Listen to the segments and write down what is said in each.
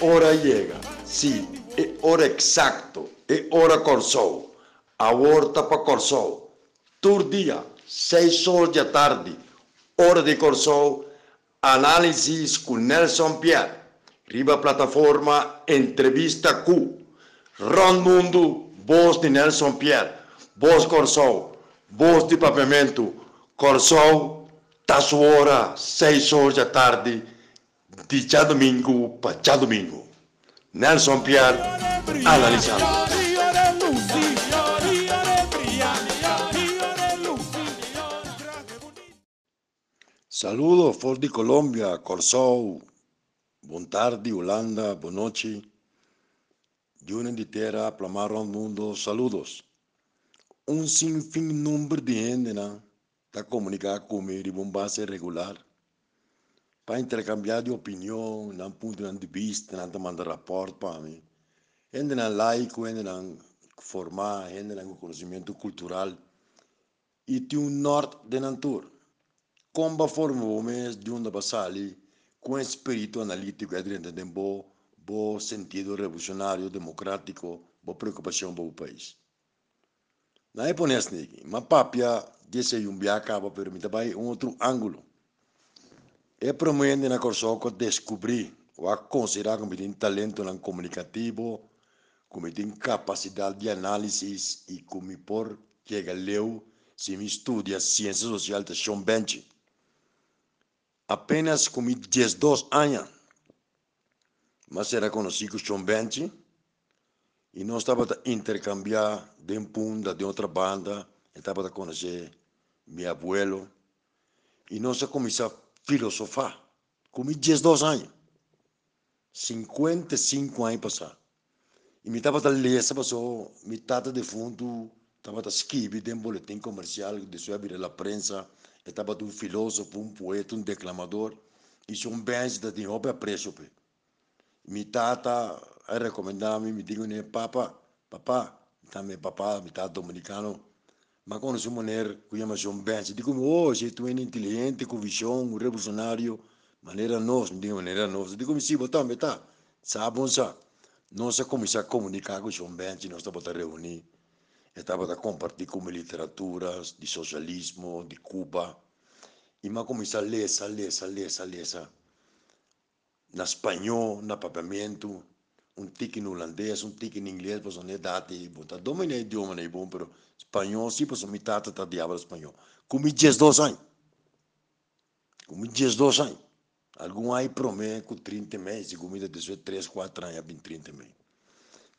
Hora chega, sim, é hora exacto, é hora Corsou. A horta para Corsou. Tur dia, seis horas da tarde, hora de Corsou, análises com Nelson Pierre. Riba plataforma Entrevista Q. Ron Mundo, voz de Nelson Pierre, voz Corsou, voz de Pavimento, Corsou, tá sua hora, seis horas da tarde, de já domingo para já domingo. Nelson Pierre, analisando. Saludos, for de Colômbia, Corsou, Boa tarde, Holanda, boa noite. Juna de terra, plamaram mundo, saludos. Um sinfim número de gente, né? Está comunicar comigo de uma base regular. Para intercambiar de opinião, não ponto de vista, não mandar rapport para mim. Gente não laico, gente não formar, gente não conhecimento cultural. E tem um norte de natura. Como formou mês de uma basali, com espírito analítico e dentro de um bom, bom sentido revolucionário, democrático, boa preocupação para o país. Na época mas papia desse um acaba para mim também um outro ângulo. É promovendo na Corsoco descobrir ou a considerar como tem talento não comunicativo, como tem capacidade de análise e como por que leu se me estuda ciência social de Sean Bench apenas com 12 anos, mas era conhecido como Benchi, e nós estávamos a intercambiar de um punta de outra banda, estava a conhecer meu abuelo, e nós começamos a filosofar, com 12 anos, 55 anos passados. E me estava a ler, passou metade de fundo, estava escrever de um boletim comercial, de sua vida a prensa, estava um filósofo, um poeta, um declamador, e se um bem da tinha obra preço. Mi tata recomendava me digo né, papa, papá, também papá, mi tata dominicano, mas quando se maneira que chama um bem, digo, oh, se tu é inteligente, com visão, revolucionário, maneira me digo maneira nós, digo, sim, botar, metá, sabe, sabe, nós começamos a comunicar com o bem, nós estamos a reunir, estava a compartilhar com literaturas de socialismo, de Cuba, e mas começar a ler, a ler, a ler, a ler, na espanhol, na papiamento, um tique no holandês, um tique em inglês, pois não é date, botar domina o idioma não é bom, pero espanhol, sim, pois me tata tá diabo espanhol. Comi 12 anos. Comi 12 anos. Algum aí promete com 30 meses, comida de 3, 4 anos, 20, 30 meses.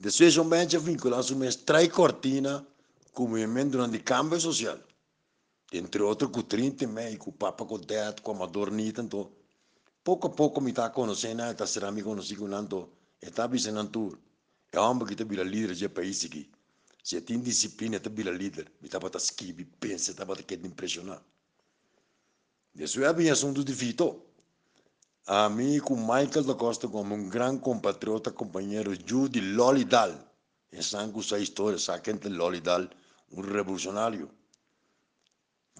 Depois, um bem vinculado uma extrai cortina com o movimento durante cambio social. Entre outros, com 30 meses, com o Papa com o Teatro, com a Madornita, então, pouco a pouco me está conhecendo, está sendo me conhecido, então, está visando tudo. É homem que vira líder de país aqui. Se tem disciplina, vira líder. Me está para escrever, pensa, está para querer impressionar. Isso é bem assunto de Vitor. A mim, com Michael da Costa, como um grande compatriota, companheiro Judy Lolidal. E sangue essa história, sabe quem Lolidal? Um revolucionário.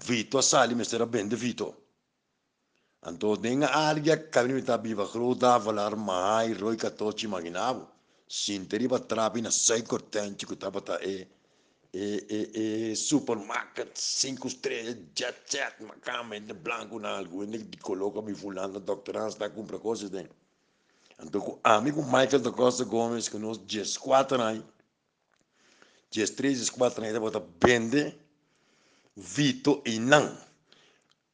Vito Sali, mas era bem de Vito. Então, tem a área que a gente está viva, que dá falar mais, roi que todos imaginava. Sinteri trabi na sei cortente que estava aí e, e, e supermarket, cinco estrelas, jet set, macama, de branco na algo, e coloca me fulano, doctorando, está compra coisas dentro. Então, amigo Michael da Costa Gomes, que nós, 14 anos, 13, 4 anos, estava vende, Vito e não.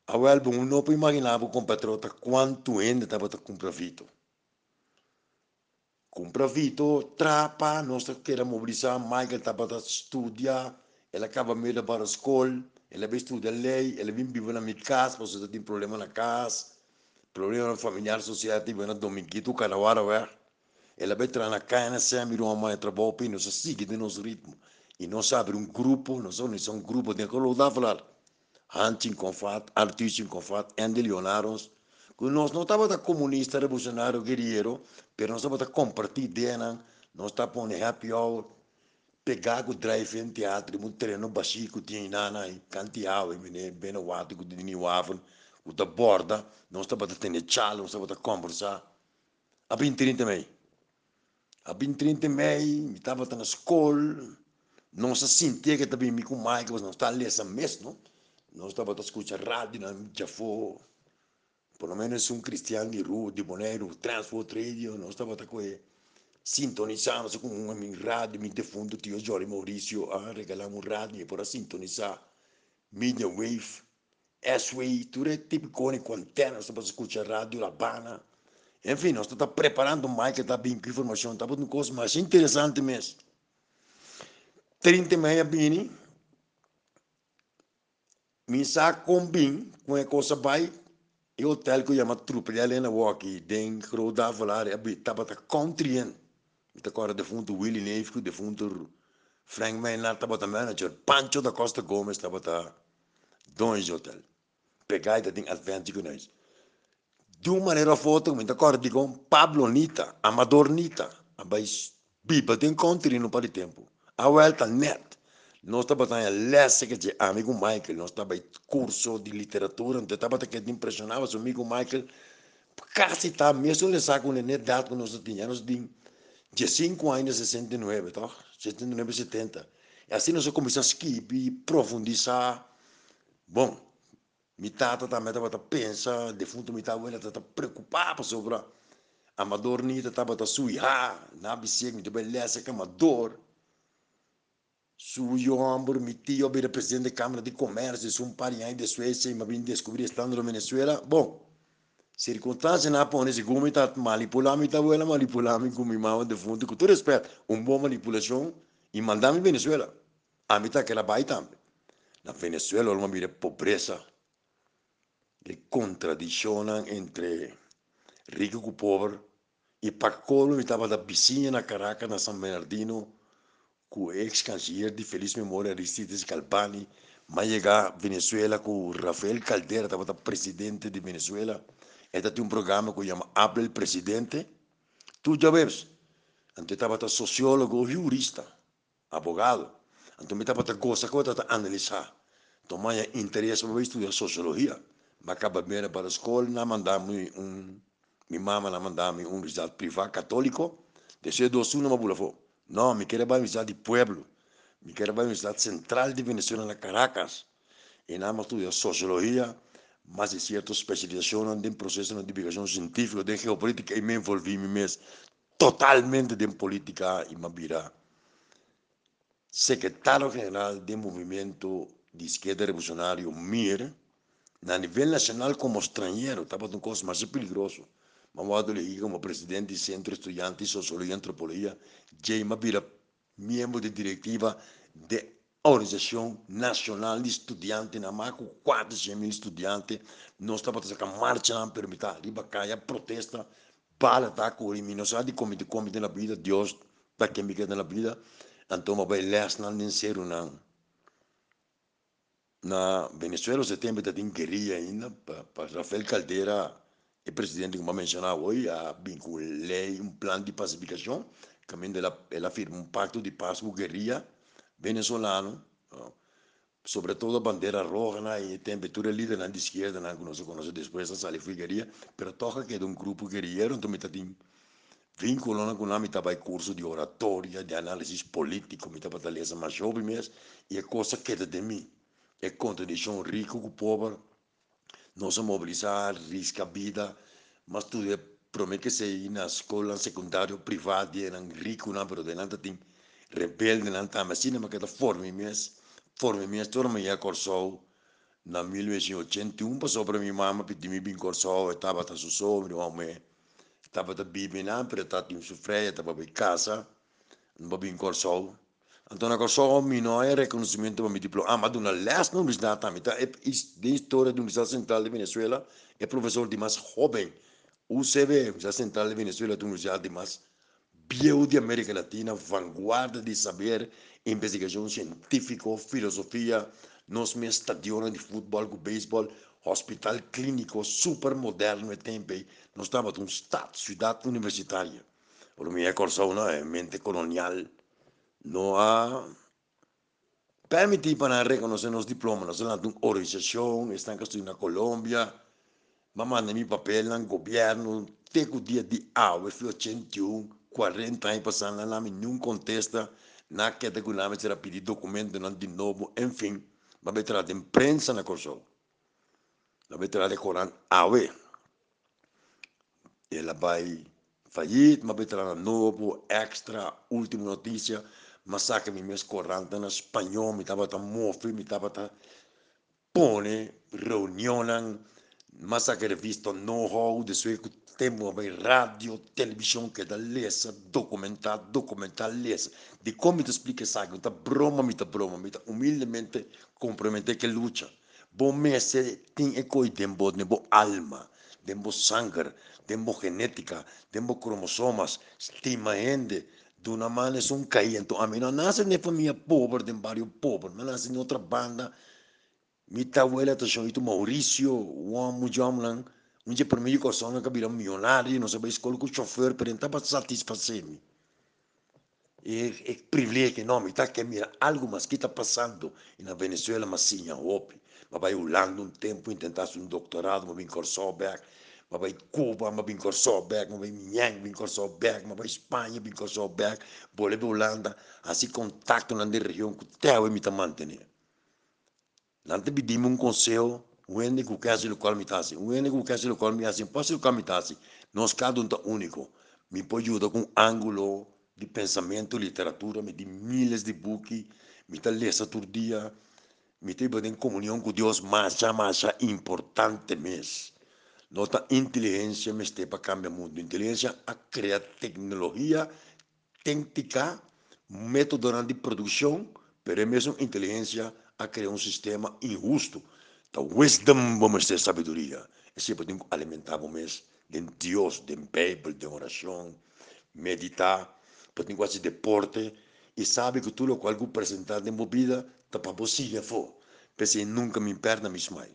A álbum não imaginava com patrota quanto ainda estava a comprar Vito? Compra vito, trapa, nós queremos mobilizar, Michael estava a estudar, ele acaba meio para a escola, ele vai estudar lei, ele vem viver na minha casa, você tem problema na casa, problema familiar, associativo, na dominguito, canawara, ué. Ele vai entrar na cana, sempre uma mãe trabalho, e nós sigue de nosso ritmo. E nós abre um grupo, nós somos um grupo de que falar, Hunting Confat, Artista Confat, Andy Leonaros, nós não estávamos comunista, revolucionário, guerreiro, mas nós estávamos compartilhar ideia, nós estávamos happy hour, pegar o drive em teatro, um treino baixinho que tinha nana, canteava, bem o ato que tinha o avon, o da borda, nós estávamos tendo chalo, nós estávamos conversar. A 20 também. A 30 de maio, eu estava na escola, não se sentia que também me com mais, que não está ali essa mês, não? Não estava a escutar rádio, não já foi, por lo menos um cristiano de rua, de boneiro, transport radio, não estava a coisa sintonizando com um rádio, me defundo, tio Jorge Maurício, a regalar um rádio para sintonizar, media wave, S-Way, tudo é tipo com antena, estava a escutar rádio, La Habana, enfim, nós estamos preparando mais que está bem com informação, está uma coisa mais interessante mesmo. 30 meia bini, me saco com a coisa vai, e o hotel que chama Trupe de Helena Walkie, den Groda falar, estava a country Ita agora defunto Willie Neifco, defunto Frank Maynard, estava a manager, Pancho da Costa Gomes, estava a dois hotel. Pegai da tem advantage com nós de uma maneira foto, me acordo com Pablo Nita, Amador Nita, mas biba tem country no para tempo. A volta net. Nós estamos a que de amigo Michael, nós estamos curso de literatura, então estava que impressionava o amigo Michael, quase tá mesmo ele sabe com a idade que nós tínhamos de 5 anos 69, tá? 69, 70. E assim nós começamos a escrever, profundizar. Bom, mi tata também estava a pensar, defunto mi tata estava preocupado sobre amador ni estava a suiar, na bicicleta, de beleza que amador. Suyo ambur, mi tio, era presidente da Câmara de Comércio, um pariente de Suécia, e me vim descobrir estando na Venezuela. Bom, circunstância na põe esse gume tá manipular mi abuela manipular mi com mi mama de fundo com todo respeito um bom manipulação e mandar mi Venezuela. A mim tá aquela vai também na Venezuela uma mira pobreza. Le contradiccionan entre rico e pobre. E Pacolo estava da vizinha na Caracas, na San Bernardino, com o ex-canciller de feliz memória Aristides Calpani, mas chegar Venezuela com Rafael Caldera, estava presidente de Venezuela. Este tem um programa que chama Habla el Presidente. Tu já vês, antes estava sociólogo, jurista, abogado. Então, estava coisa que eu estava analisar. Então, interesse para estudar sociologia acaba bem para a escola, na mandamos um, minha mãe na mandamos um universidade privada católico, desde dois anos, mas falou, não, me quero para a universidade de Pueblo, me quero para a universidade central de Venezuela, na Caracas, e nada mais estudar sociologia, mas é certo especialização em processo de divulgação científica, de geopolítica, e me envolvi mesmo totalmente em política e me vira secretário geral do movimento de esquerda revolucionário MIR, a nível nacional como estrangeiro, estava um coisa mais peligroso. Mamado ali como presidente do Centro Estudante de Sociologia e Antropologia, Jaime vira membro de diretiva da Organização Nacional de Estudantes, na marca 400 mil estudantes, nós estamos fazendo marcha na permitir, riba caia, protesta, para estar com a eliminação de comitê, comitê na vida, Deus, para quem me quer na vida, então, vai leste não nem ser não na Venezuela você tem tem guerrilha ainda para Rafael Caldeira é presidente como mencionava hoje a lei um plano de pacificação também ela ela firma um pacto de paz com guerrilha venezolano sobretudo a bandeira roja né, e tem abertura líder na esquerda né, que nós conhecemos depois da sala foi guerrilha mas toca que é de um grupo guerrilheiro então tem vínculo com a mitad vai curso de oratória de análise político mitad batalha mais jovem mesmo e é coisa que é de mim é contradição rico com pobre, não se mobilizar, risca a vida, mas tudo é promete que se na escola secundária privada eram rico não, mas delante tem rebelde não tá, mas cinema que da forma mesmo, forma mesmo, toda manhã corsou na 1981 passou para minha mãe pedi me bem corsou, estava tá so meu homem estava da bibi não, mas estava em sofrer, estava em casa, não bem corsou então agora só o não é reconhecimento para meu diploma. Ah, tá? É de história da Universidade Central de Venezuela, é professor de mais jovem. UCB, Universidade Central de Venezuela, uma universidade de mais bio de América Latina, vanguarda de saber, investigação científica, filosofia, nos meus estadiões de futebol, com beisebol, hospital clínico super moderno e tempo. Nós estamos um estado, cidade universitária. Por minha corção, não é mente colonial no ha permitido para reconocer los diplomas de una organización, están que en Colombia, mamá de mi papel en el gobierno, tengo día de agua, fui 81, 40 anos passando lá, nenhum contesta, na que de gulame será pedir documento não de novo, enfim, mas vai trazer de imprensa na corso. Vai trazer de Coran awe. Ela vai fallir, mas vai trazer novo, extra, última notícia, massacre me mes corranta na espanhol, me estava tão mofe, me estava tão pone, reunião, massacre visto know-how, de sua temos rádio, televisão que da lesa, documentar, documentar lesa. De como te explica isso, tá broma, me tá broma, me tá humildemente comprometer que luta. Bom mese tem eco e tempo, tempo alma, tempo sangue, tempo genética, tempo cromossomas, estima gente, de uma maneira um cair. Então, a mim não nasce na família pobre, de um bairro pobre, mas nasce em outra banda. Minha abuela tá chamando Maurício, o homem, o homem, um dia para mim, eu não cabia milionário, não sabia escolher o chofer, para tentar satisfazer-me. É, é privilégio enorme, tá? Que mira, algo mais que está passando na Venezuela, mas sim, a. Mas vai Holanda um tempo, intentar um doutorado, mas vem Corsoberg, mas vai Cuba, mas vem Corsoberg, mas vai Minhang, vem Corsoberg, mas vai Espanha, vem Corsoberg, vou para Holanda, assim contato na região que o teu me está mantendo. Não te pedimos um conselho, wende ku kasi lo kwal mitasi wende ku kasi lo kwal mitasi pasi lo kwal mitasi nós cada um tá único me pode ajudar com ângulo de pensamento literatura me de milhares de books me tá lesa todo dia me tem em comunhão com Deus mas já mais importante mesmo nota inteligência me está para cambiar o mundo inteligência a criar tecnologia técnica método de produção pero é mesmo inteligência a criar um sistema injusto The wisdom vamos ter sabedoria. É sempre tem que alimentar vamos de Deus, de Bíblia, de oração, meditar, tem quase deporte e sabe que tudo o qual eu apresentar minha vida está para você for. Pensei nunca me perda me mãe.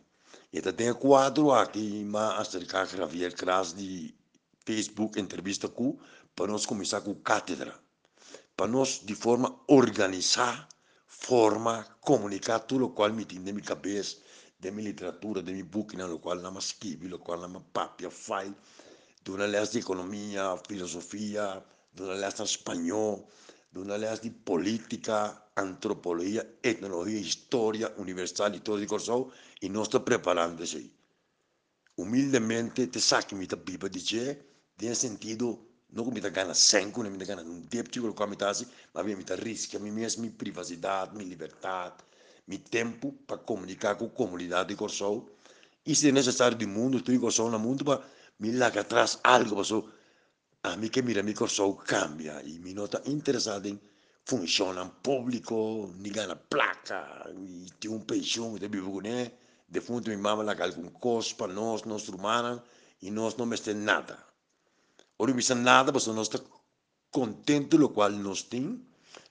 E até tem quadro aqui, mas acerca de Javier Kras de Facebook entrevista com para nós começar com cátedra. Para nós de forma organizar, forma, comunicar tudo o qual me tem na minha cabeça de minha literatura, de meu book, no qual não scrivi, no qual não papia, file, uma leste de economia, filosofia, de uma leste espanhol, de uma leste de política, antropologia, etnologia, história universal e todo de corso, e nós estamos preparando isso aí. Humildemente, te saque me biba dizer, tem sentido, não que me dá gana cinco, não me dá gana um débito, com me dá assim, mas me dá risco, a mim mesmo, minha privacidade, minha liberdade, mi tempo para comunicar com a comunidade de Corsol. E se é necessário do mundo, estou em Corsol no mundo, para me largar atrás algo, passou. A mim que mira, mi Corsol cambia e me nota interessado em funciona público, ninguém na placa, e tem um pensão, de vivo né? De fundo, minha mama lá algum custo para nós, nós humanos, e nós não temos nada. Ora, não nada, mas nós estamos contentes com o qual nós temos,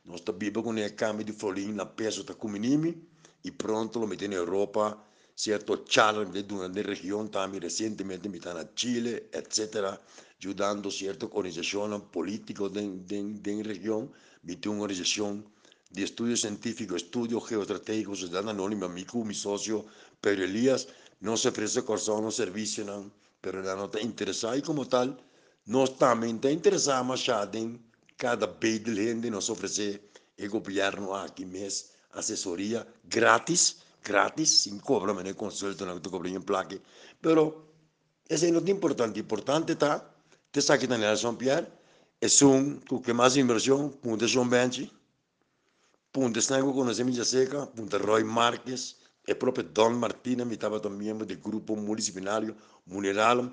nós estamos vivendo com a cama de florim na peça da comunidade, e pronto lo meti in Europa, certo challenge de una región también recientemente mi na Chile, etc., ayudando cierta organización política de, de, de región, mi una organización de estudios científicos, estudios geoestratégicos, sociedad anónima, mi, mi socio Pedro Elías, no se ofrece cosa, no servicio, no, pero la nota interesada y como tal, nós também está interessamos em cada vez de gente nos oferecer e governo aqui mesmo assessoria grátis, grátis, sem cobra, mas não consulta, não te cobra em plaque. Pero, isso é muito importante. Importante está, te sabe que na São Pierre, é um, que mais inversão, punta João Benchi, punta Stango com a semilha seca, punta Roy Marques, e próprio Don Martina, me estava também do grupo municipal, Muneral,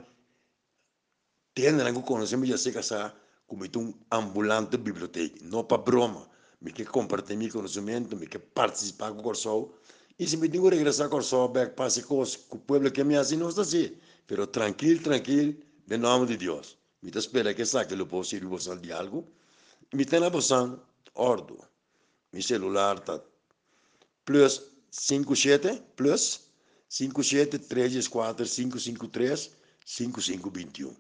tem algo com a semilha seca, como um ambulante biblioteca, não para broma me quer compartilhar meu conhecimento, me quer participar com o Corsol. E se me tenho que regressar ao Corsol, back passe com o povo que me assim, não está assim. Pero tranquilo, tranquilo, em nome de Deus. Está esperando que saque o povo servir você de algo. Me tem na bolsa, ordo. Meu celular está plus 57, plus 57 314 553 5521.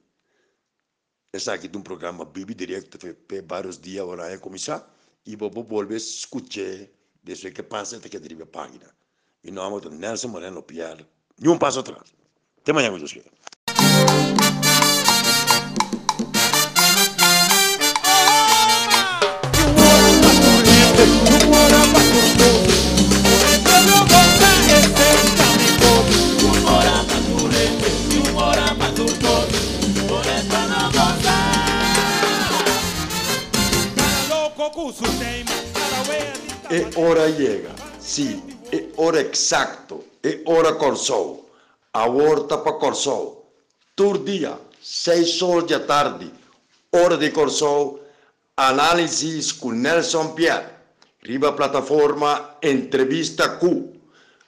Esse aqui é um programa Bibi Direto, para vários dias, agora é começar e vou volver a escutar desde que passa até que deriva a página. Meu nome é Nelson Moreno Pierre. E um passo atrás. Até amanhã, meus queridos. Chega, sim, é hora exato, é hora Corsou. A horta para Corsou. Todo dia, seis horas da tarde, hora de Corsou, análise com Nelson Pierre. Riba plataforma Entrevista Q.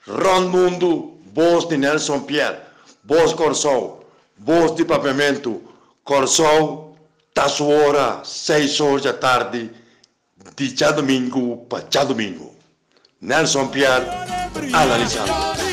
Ron Mundo, voz de Nelson Pierre. Voz Corsou, voz de Pavimento. Corsou, tá sua hora, seis horas da tarde, de já domingo para já domingo. Nelson Pierre, analisando.